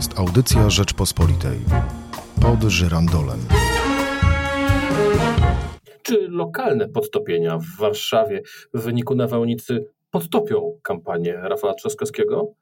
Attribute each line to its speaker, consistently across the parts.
Speaker 1: jest audycja Rzeczpospolitej. Pod żyrandolem.
Speaker 2: Czy lokalne podtopienia w Warszawie w wyniku nawałnicy podtopią kampanię Rafała Trzaskowskiego?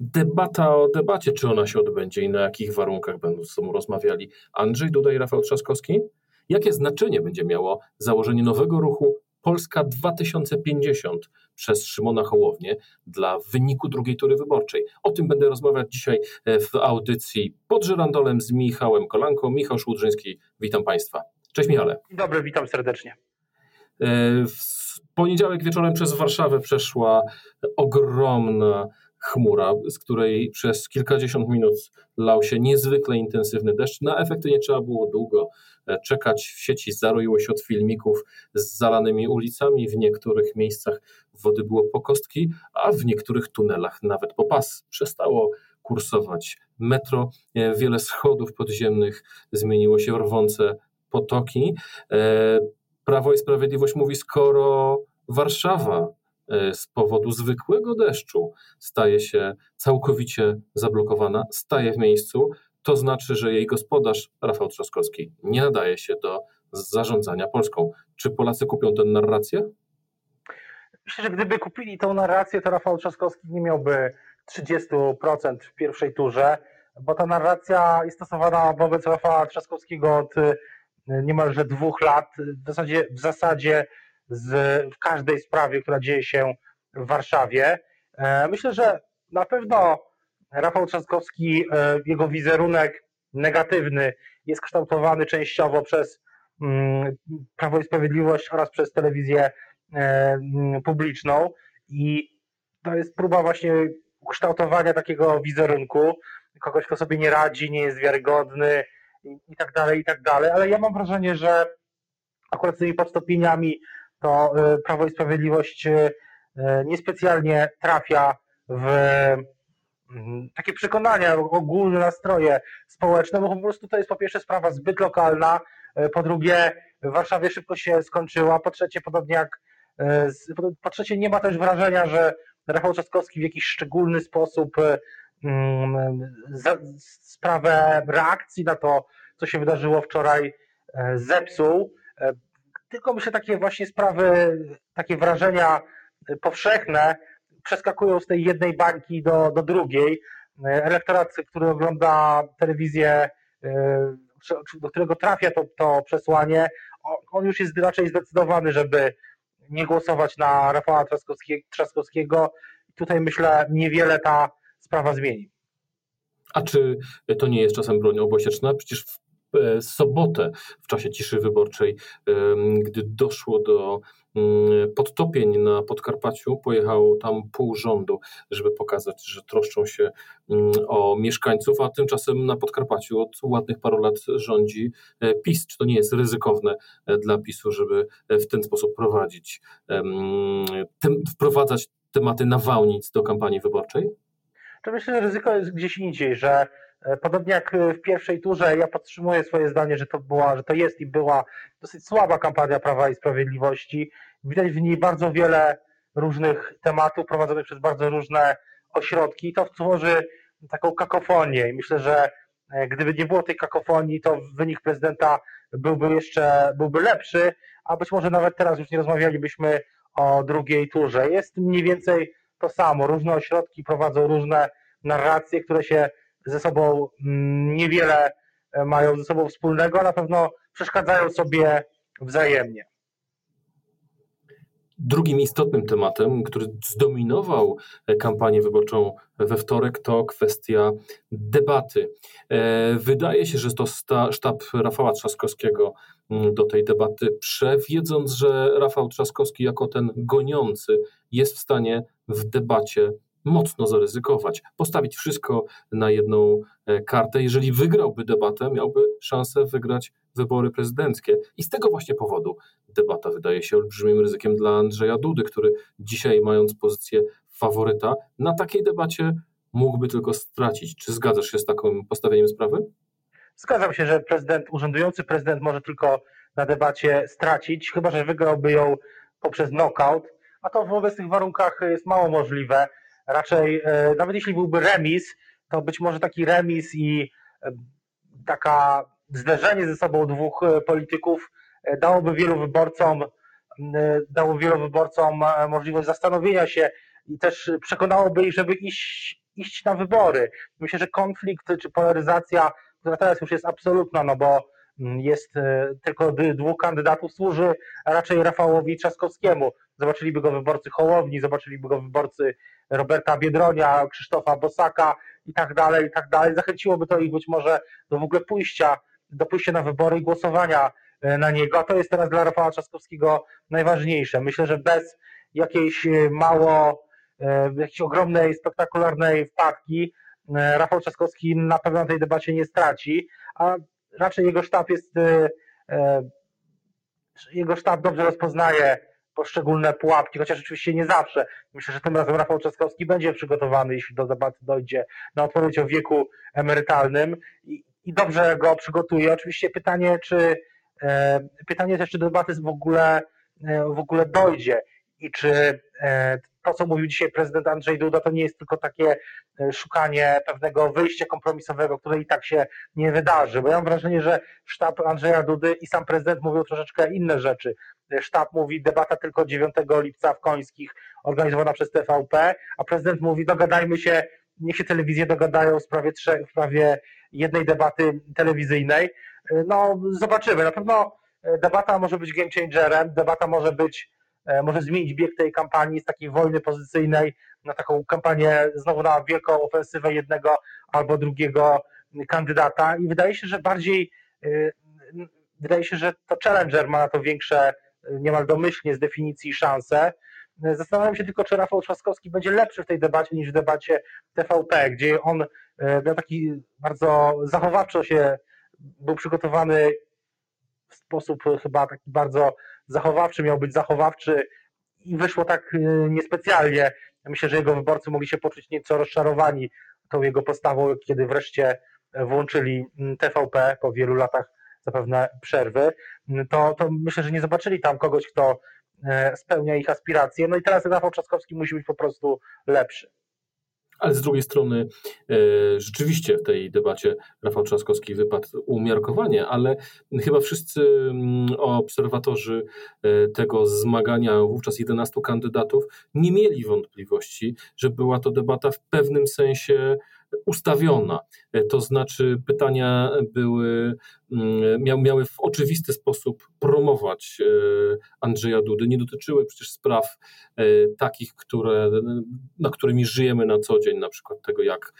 Speaker 2: Debata o debacie, czy ona się odbędzie i na jakich warunkach będą ze sobą rozmawiali Andrzej Duda i Rafał Trzaskowski? Jakie znaczenie będzie miało założenie nowego ruchu Polska 2050 przez Szymona Hołownię dla wyniku drugiej tury wyborczej. O tym będę rozmawiać dzisiaj e, w audycji pod żyrandolem z Michałem Kolanką. Michał Szłudrzyński, witam Państwa. Cześć Michale.
Speaker 3: Dobry, witam serdecznie.
Speaker 2: E, w poniedziałek wieczorem przez Warszawę przeszła ogromna chmura, z której przez kilkadziesiąt minut lał się niezwykle intensywny deszcz. Na efekty nie trzeba było długo czekać. W sieci zaroiło się od filmików z zalanymi ulicami. W niektórych miejscach wody było po kostki, a w niektórych tunelach nawet po pas. Przestało kursować metro. E, wiele schodów podziemnych zmieniło się w rwące potoki. E, Prawo i Sprawiedliwość mówi, skoro Warszawa E, z powodu zwykłego deszczu staje się całkowicie zablokowana, staje w miejscu, to znaczy, że jej gospodarz, Rafał Trzaskowski, nie nadaje się do zarządzania Polską. Czy Polacy kupią tę narrację?
Speaker 3: Myślę, że gdyby kupili tą narrację, to Rafał Trzaskowski nie miałby 30% w pierwszej turze, bo ta narracja jest stosowana wobec Rafała Trzaskowskiego od e, niemalże dwóch lat. W zasadzie, w zasadzie z, w każdej sprawie, która dzieje się w Warszawie. E, myślę, że na pewno Rafał Trzaskowski, e, jego wizerunek negatywny jest kształtowany częściowo przez mm, Prawo i Sprawiedliwość oraz przez telewizję e, mm, publiczną. I to jest próba właśnie ukształtowania takiego wizerunku, kogoś, kto sobie nie radzi, nie jest wiarygodny i, tak dalej, i tak dalej, ale ja mam wrażenie, że akurat z tymi podstopieniami to y, Prawo i Sprawiedliwość niespecjalnie trafia w takie przekonania, ogólne nastroje społeczne, bo po prostu to jest po pierwsze sprawa zbyt lokalna, po drugie w Warszawie szybko się skończyła, po trzecie podobnie jak po trzecie nie ma też wrażenia, że Rafał Trzaskowski w jakiś szczególny sposób mm, sprawę reakcji na to, co się wydarzyło wczoraj zepsuł. Tylko myślę, takie właśnie sprawy, takie wrażenia powszechne przeskakują z tej jednej bańki do, do drugiej. Elektorat, który ogląda telewizję, do którego trafia to, to przesłanie, on już jest raczej zdecydowany, żeby nie głosować na Rafała Trzaskowskiego. Tutaj myślę, niewiele ta sprawa zmieni.
Speaker 2: A czy to nie jest czasem broń obosieczna? Przecież w E, sobotę w czasie ciszy wyborczej, gdy doszło do podtopień na Podkarpaciu, pojechało tam pół rządu, żeby pokazać, że troszczą się mm, o mieszkańców, a tymczasem na Podkarpaciu od ładnych paru lat rządzi e, PiS. Czy to nie jest ryzykowne e, dla PiSu, żeby w ten sposób prowadzić, wprowadzać tematy nawałnic do kampanii wyborczej?
Speaker 3: To myślę, że ryzyko jest gdzieś indziej, że E, podobnie jak e, w pierwszej turze, ja podtrzymuję swoje zdanie, że to była, że to jest i była dosyć słaba kampania Prawa i Sprawiedliwości. Widać w niej bardzo wiele różnych tematów prowadzonych przez bardzo różne ośrodki. To tworzy taką kakofonię i myślę, że e, gdyby nie było tej kakofonii, to wynik prezydenta byłby jeszcze byłby lepszy, a być może nawet teraz już nie rozmawialibyśmy o drugiej turze. Jest mniej więcej to samo. Różne ośrodki prowadzą różne narracje, które się ze sobą mm, niewiele e, mają ze sobą wspólnego, na pewno przeszkadzają sobie wzajemnie.
Speaker 2: Drugim istotnym tematem, który zdominował e, kampanię wyborczą we wtorek, to kwestia debaty. E, wydaje się, że to sztab Rafała Trzaskowskiego mm, do tej debaty przewiedząc, że Rafał Trzaskowski jako ten goniący jest w stanie w debacie mocno zaryzykować, postawić wszystko na jedną e, kartę. Jeżeli wygrałby debatę, miałby szansę wygrać wybory prezydenckie. I z tego właśnie powodu debata wydaje się olbrzymim ryzykiem dla Andrzeja Dudy, który dzisiaj, mając pozycję faworyta, na takiej debacie mógłby tylko stracić. Czy zgadzasz się z takim postawieniem sprawy?
Speaker 3: Zgadzam się, że prezydent, urzędujący prezydent może tylko na debacie stracić, chyba że wygrałby ją poprzez knockout, a to w obecnych warunkach jest mało możliwe raczej e, nawet jeśli byłby remis, to być może taki remis i taka zderzenie ze sobą dwóch polityków dałoby wielu wyborcom dało wielu wyborcom możliwość zastanowienia się i też przekonałoby ich, żeby iść, iść na wybory. Myślę, że konflikt czy polaryzacja, która teraz już jest absolutna, no bo jest e, tylko dwóch kandydatów, służy raczej Rafałowi Trzaskowskiemu. Zobaczyliby go wyborcy Hołowni, zobaczyliby go wyborcy Roberta Biedronia, Krzysztofa Bosaka i tak dalej, i tak dalej. Zachęciłoby to ich być może do w ogóle pójścia, do pójścia na wybory i głosowania e, na niego. A to jest teraz dla Rafała Trzaskowskiego najważniejsze. Myślę, że bez jakiejś e, mało E, jakiejś ogromnej, spektakularnej wpadki Rafał Trzaskowski na pewno tej debacie nie straci, a raczej jego sztab jest jego sztab dobrze rozpoznaje poszczególne pułapki, chociaż oczywiście nie zawsze. Myślę, że tym razem Rafał Trzaskowski będzie przygotowany, jeśli do debaty dojdzie, na odpowiedź o wieku emerytalnym i, i dobrze go przygotuje. Oczywiście pytanie, czy pytanie też, czy do debaty w ogóle, w ogóle dojdzie i czy to, co mówił dzisiaj prezydent Andrzej Duda, to nie jest tylko takie e, szukanie pewnego wyjścia kompromisowego, które i tak się nie wydarzy. Bo ja mam wrażenie, że sztab Andrzeja Dudy i sam prezydent mówią troszeczkę inne rzeczy. Sztab mówi debata tylko 9 lipca w Końskich, organizowana przez TVP, a prezydent mówi dogadajmy się, niech się telewizje dogadają w sprawie, trzech, w sprawie jednej debaty telewizyjnej. E, no zobaczymy. Na pewno e, debata może być game changerem, debata może być E, może zmienić bieg tej kampanii z takiej wojny pozycyjnej na taką kampanię znowu na wielką ofensywę jednego albo drugiego kandydata i wydaje się, że bardziej wydaje się, że to Challenger ma na to większe niemal domyślnie z definicji szanse. Zastanawiam się tylko, czy Rafał Trzaskowski będzie lepszy w tej debacie niż w debacie TVP, gdzie on miał taki bardzo zachowawczo się był przygotowany w sposób chyba taki bardzo zachowawczy, miał być zachowawczy i wyszło tak y, niespecjalnie. Myślę, że jego wyborcy mogli się poczuć nieco rozczarowani tą jego postawą, kiedy wreszcie włączyli TVP po wielu latach zapewne przerwy, mm, to, to myślę, że nie zobaczyli tam kogoś, kto e, spełnia ich aspiracje. No i teraz Rafał Trzaskowski musi być po prostu lepszy.
Speaker 2: Ale z drugiej strony e, rzeczywiście w tej debacie Rafał Trzaskowski wypadł umiarkowanie, ale chyba wszyscy mm, obserwatorzy e, tego zmagania, wówczas 11 kandydatów, nie mieli wątpliwości, że była to debata w pewnym sensie ustawiona. E, to znaczy, pytania były, mm, miały w oczywisty sposób promować e, Andrzeja Dudy. Nie dotyczyły przecież spraw e, takich, które, na którymi żyjemy na co dzień, na przykład tego, jak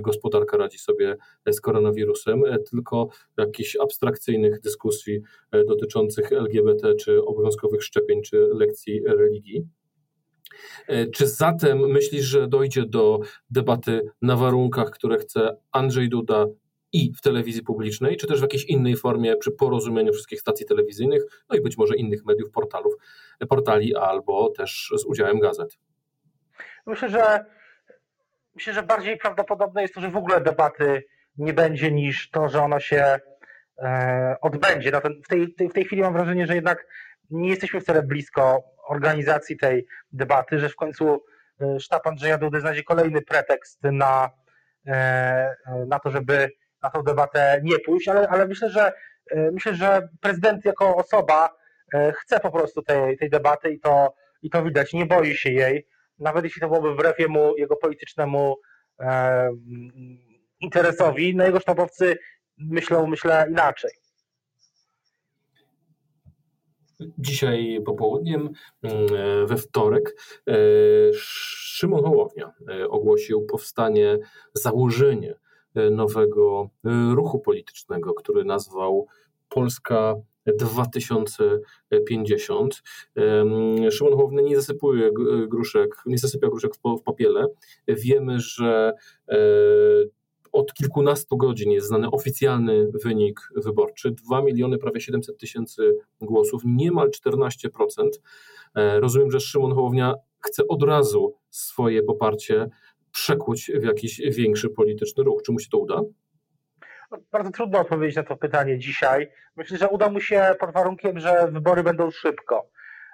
Speaker 2: gospodarka radzi sobie z koronawirusem, tylko jakichś abstrakcyjnych dyskusji dotyczących LGBT, czy obowiązkowych szczepień, czy lekcji religii. E, czy zatem myślisz, że dojdzie do debaty na warunkach, które chce Andrzej Duda i w telewizji publicznej, czy też w jakiejś innej formie przy porozumieniu wszystkich stacji telewizyjnych, no i być może innych mediów, portalów, portali albo też z udziałem gazet?
Speaker 3: Myślę, że myślę, że bardziej prawdopodobne jest to, że w ogóle debaty nie będzie niż to, że ona się e, odbędzie. W, tej, w tej chwili mam wrażenie, że jednak nie jesteśmy wcale blisko organizacji tej debaty, że w końcu e, sztab Andrzeja Dudy znajdzie kolejny pretekst na, e, na to, żeby na tę debatę nie pójść, ale, ale myślę, że e, myślę, że prezydent jako osoba chce po prostu tej, tej debaty i to, i to widać, nie boi się jej, nawet jeśli to byłoby wbrew jemu, jego politycznemu e, interesowi, no jego sztabowcy myślą, myślę, inaczej.
Speaker 2: Dzisiaj popołudniem, mm, we wtorek, e, Szymon Hołownia e, ogłosił powstanie, założenie e, nowego ruchu politycznego, który nazwał Polska 2050. Szymon Hołownia nie zasypuje gruszek, nie zasypia gruszek w popiele. Wiemy, że od kilkunastu godzin jest znany oficjalny wynik wyborczy. 2 miliony, prawie 700 tysięcy głosów, niemal 14%. E, rozumiem, że Szymon Hołownia chce od razu swoje poparcie przekuć w jakiś większy polityczny ruch. Czy mu się to uda?
Speaker 3: Bardzo trudno odpowiedzieć na to pytanie dzisiaj. Myślę, że uda mu się pod warunkiem, że wybory będą szybko.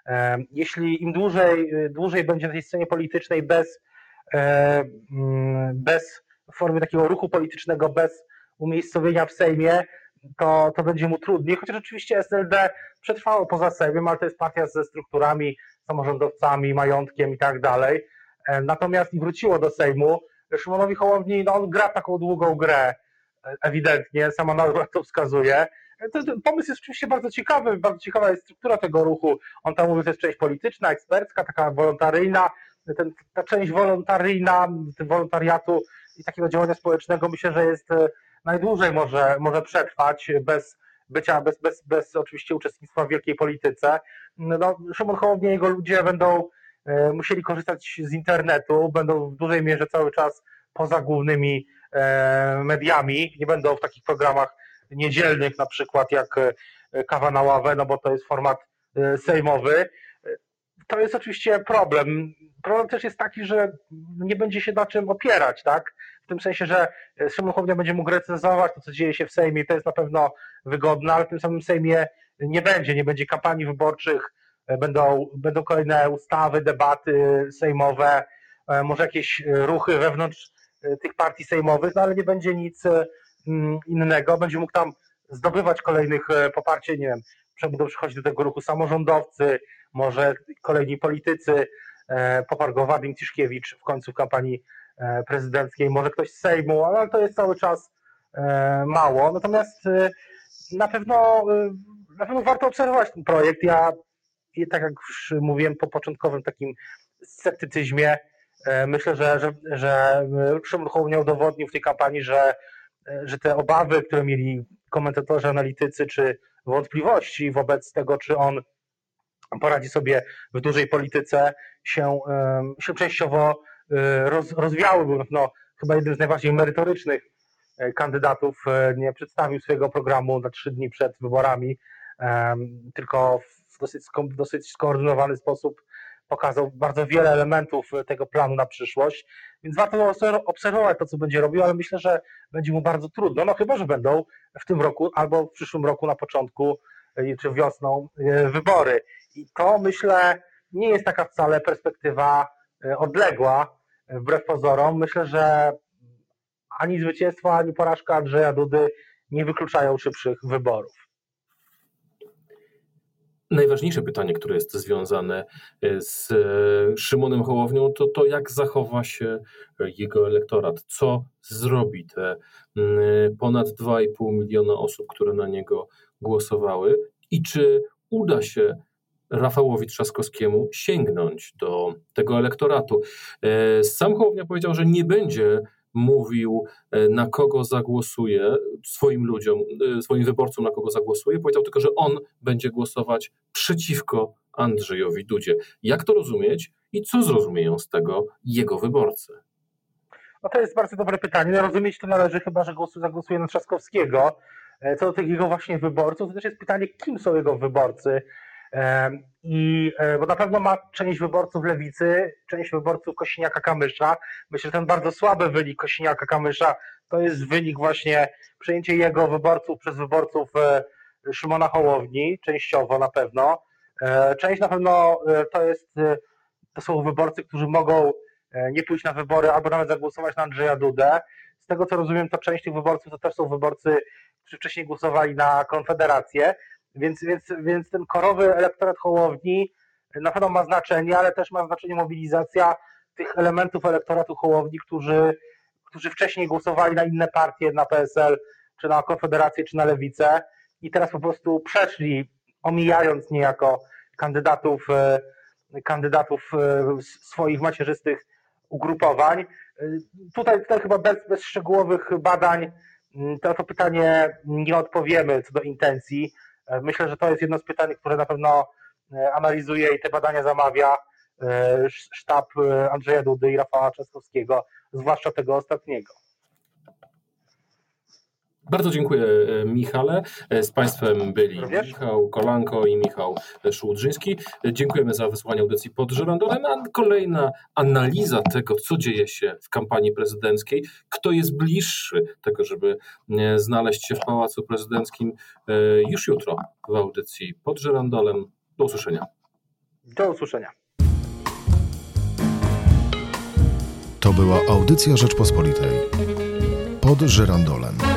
Speaker 3: E, jeśli im dłużej, dłużej będzie na tej scenie politycznej bez, e, mm, bez w formie takiego ruchu politycznego bez umiejscowienia w Sejmie, to, to będzie mu trudniej, chociaż oczywiście SLD przetrwało poza Sejmem, ale to jest partia ze strukturami, samorządowcami, majątkiem i tak dalej. E, natomiast i wróciło do Sejmu. Szymonowi Hołowni, no on gra taką długą grę, e, ewidentnie, sama nazwa to wskazuje. E, ten pomysł jest oczywiście bardzo ciekawy, bardzo ciekawa jest struktura tego ruchu. On tam mówi, że to jest część polityczna, ekspercka, taka wolontaryjna. Ten, ta część wolontaryjna, wolontariatu i takiego działania społecznego myślę, że jest najdłużej może, może przetrwać bez bycia, bez, bez, bez oczywiście uczestnictwa w wielkiej polityce. No, Szymon Hołownia i jego ludzie będą e, musieli korzystać z internetu, będą w dużej mierze cały czas poza głównymi e, mediami, nie będą w takich programach niedzielnych na przykład jak e, kawa na ławę, no bo to jest format sejmowy. To jest oczywiście problem. Problem też jest taki, że nie będzie się na czym opierać, tak? W tym sensie, że Szymon Hołownia będzie mógł recenzować to, co dzieje się w Sejmie i to jest na pewno wygodne, ale w tym samym Sejmie nie będzie, nie będzie kampanii wyborczych, będą, będą kolejne ustawy, debaty sejmowe, e, może jakieś ruchy wewnątrz e, tych partii sejmowych, no ale nie będzie nic mm, innego. Będzie mógł tam zdobywać kolejnych e, poparcie, nie wiem, będą przychodzić do tego ruchu samorządowcy, może kolejni politycy, poparł go Wadim Ciszkiewicz w końcu kampanii E, prezydenckiej, może ktoś z Sejmu, ale to jest cały czas e, mało. Natomiast e, na pewno, na pewno warto obserwować ten projekt. Ja, tak jak już mówiłem po początkowym takim sceptycyzmie, myślę, że, że, że Szymon Hołownia udowodnił w tej kampanii, że, że te obawy, które mieli komentatorzy, analitycy, czy wątpliwości wobec tego, czy on poradzi sobie w dużej polityce, się, się częściowo E, roz, rozwiały, no, chyba jeden z najbardziej merytorycznych e, kandydatów, e, nie przedstawił swojego programu na trzy dni przed wyborami, tylko w dosyć, dosyć skoordynowany sposób pokazał bardzo wiele elementów tego planu na przyszłość, więc warto obserwować to, co będzie robił, ale myślę, że będzie mu bardzo trudno, no chyba, że będą w tym roku albo w przyszłym roku na początku czy wiosną wybory. I to myślę nie jest taka wcale perspektywa odległa, wbrew pozorom. Myślę, że ani zwycięstwo, ani porażka Andrzeja Dudy nie wykluczają szybszych wyborów.
Speaker 2: Najważniejsze pytanie, które jest związane e, z e, Szymonem Hołownią, to to, jak zachowa się jego elektorat, co zrobi te ponad 2,5 miliona osób, które na niego głosowały i czy uda się Rafałowi Trzaskowskiemu sięgnąć do tego elektoratu. E, sam Hołownia powiedział, że nie będzie mówił, e, na kogo zagłosuje swoim ludziom, e, swoim wyborcom, na kogo zagłosuje. Powiedział tylko, że on będzie głosować przeciwko Andrzejowi Dudzie. Jak to rozumieć i co zrozumieją z tego jego wyborcy?
Speaker 3: No to jest bardzo dobre pytanie. No rozumieć to należy chyba, że głosu zagłosuje na Trzaskowskiego. Co do tych jego właśnie wyborców, to też jest pytanie, kim są jego wyborcy. I e, bo na pewno ma część wyborców lewicy, część wyborców Kosiniaka Kamysza. Myślę, że ten bardzo słaby wynik Kosiniaka Kamysza to jest wynik właśnie przejęcie jego wyborców przez wyborców e, Szymona Hołowni, częściowo na pewno. E, część na pewno to jest, to są wyborcy, którzy mogą nie pójść na wybory albo nawet zagłosować na Andrzeja Dudę. Z tego co rozumiem, to część tych wyborców to też są wyborcy, którzy wcześniej głosowali na Konfederację. Więc, więc, więc ten korowy elektorat Hołowni na pewno ma znaczenie, ale też ma znaczenie mobilizacja tych elementów elektoratu Hołowni, którzy, którzy wcześniej głosowali na inne partie, na PSL, czy na Konfederację, czy na Lewicę i teraz po prostu przeszli, omijając niejako kandydatów, e, kandydatów e, swoich macierzystych ugrupowań. E, tutaj, tutaj chyba bez, bez szczegółowych badań to, to pytanie nie odpowiemy co do intencji. E, myślę, że to jest jedno z pytań, które na pewno e, analizuje i te badania zamawia e, sztab Andrzeja Dudy i Rafała Trzaskowskiego, zwłaszcza tego ostatniego.
Speaker 2: Bardzo dziękuję Michale. Z Państwem byli Również? Michał Kolanko i Michał Szułdrzyński. Dziękujemy za wysłanie audycji pod żyrandolem, a kolejna analiza tego, co dzieje się w kampanii prezydenckiej, kto jest bliższy tego, żeby znaleźć się w Pałacu Prezydenckim już jutro w audycji pod żyrandolem. Do usłyszenia.
Speaker 3: Do usłyszenia.
Speaker 1: To była audycja Rzeczpospolitej. pod żyrandolem.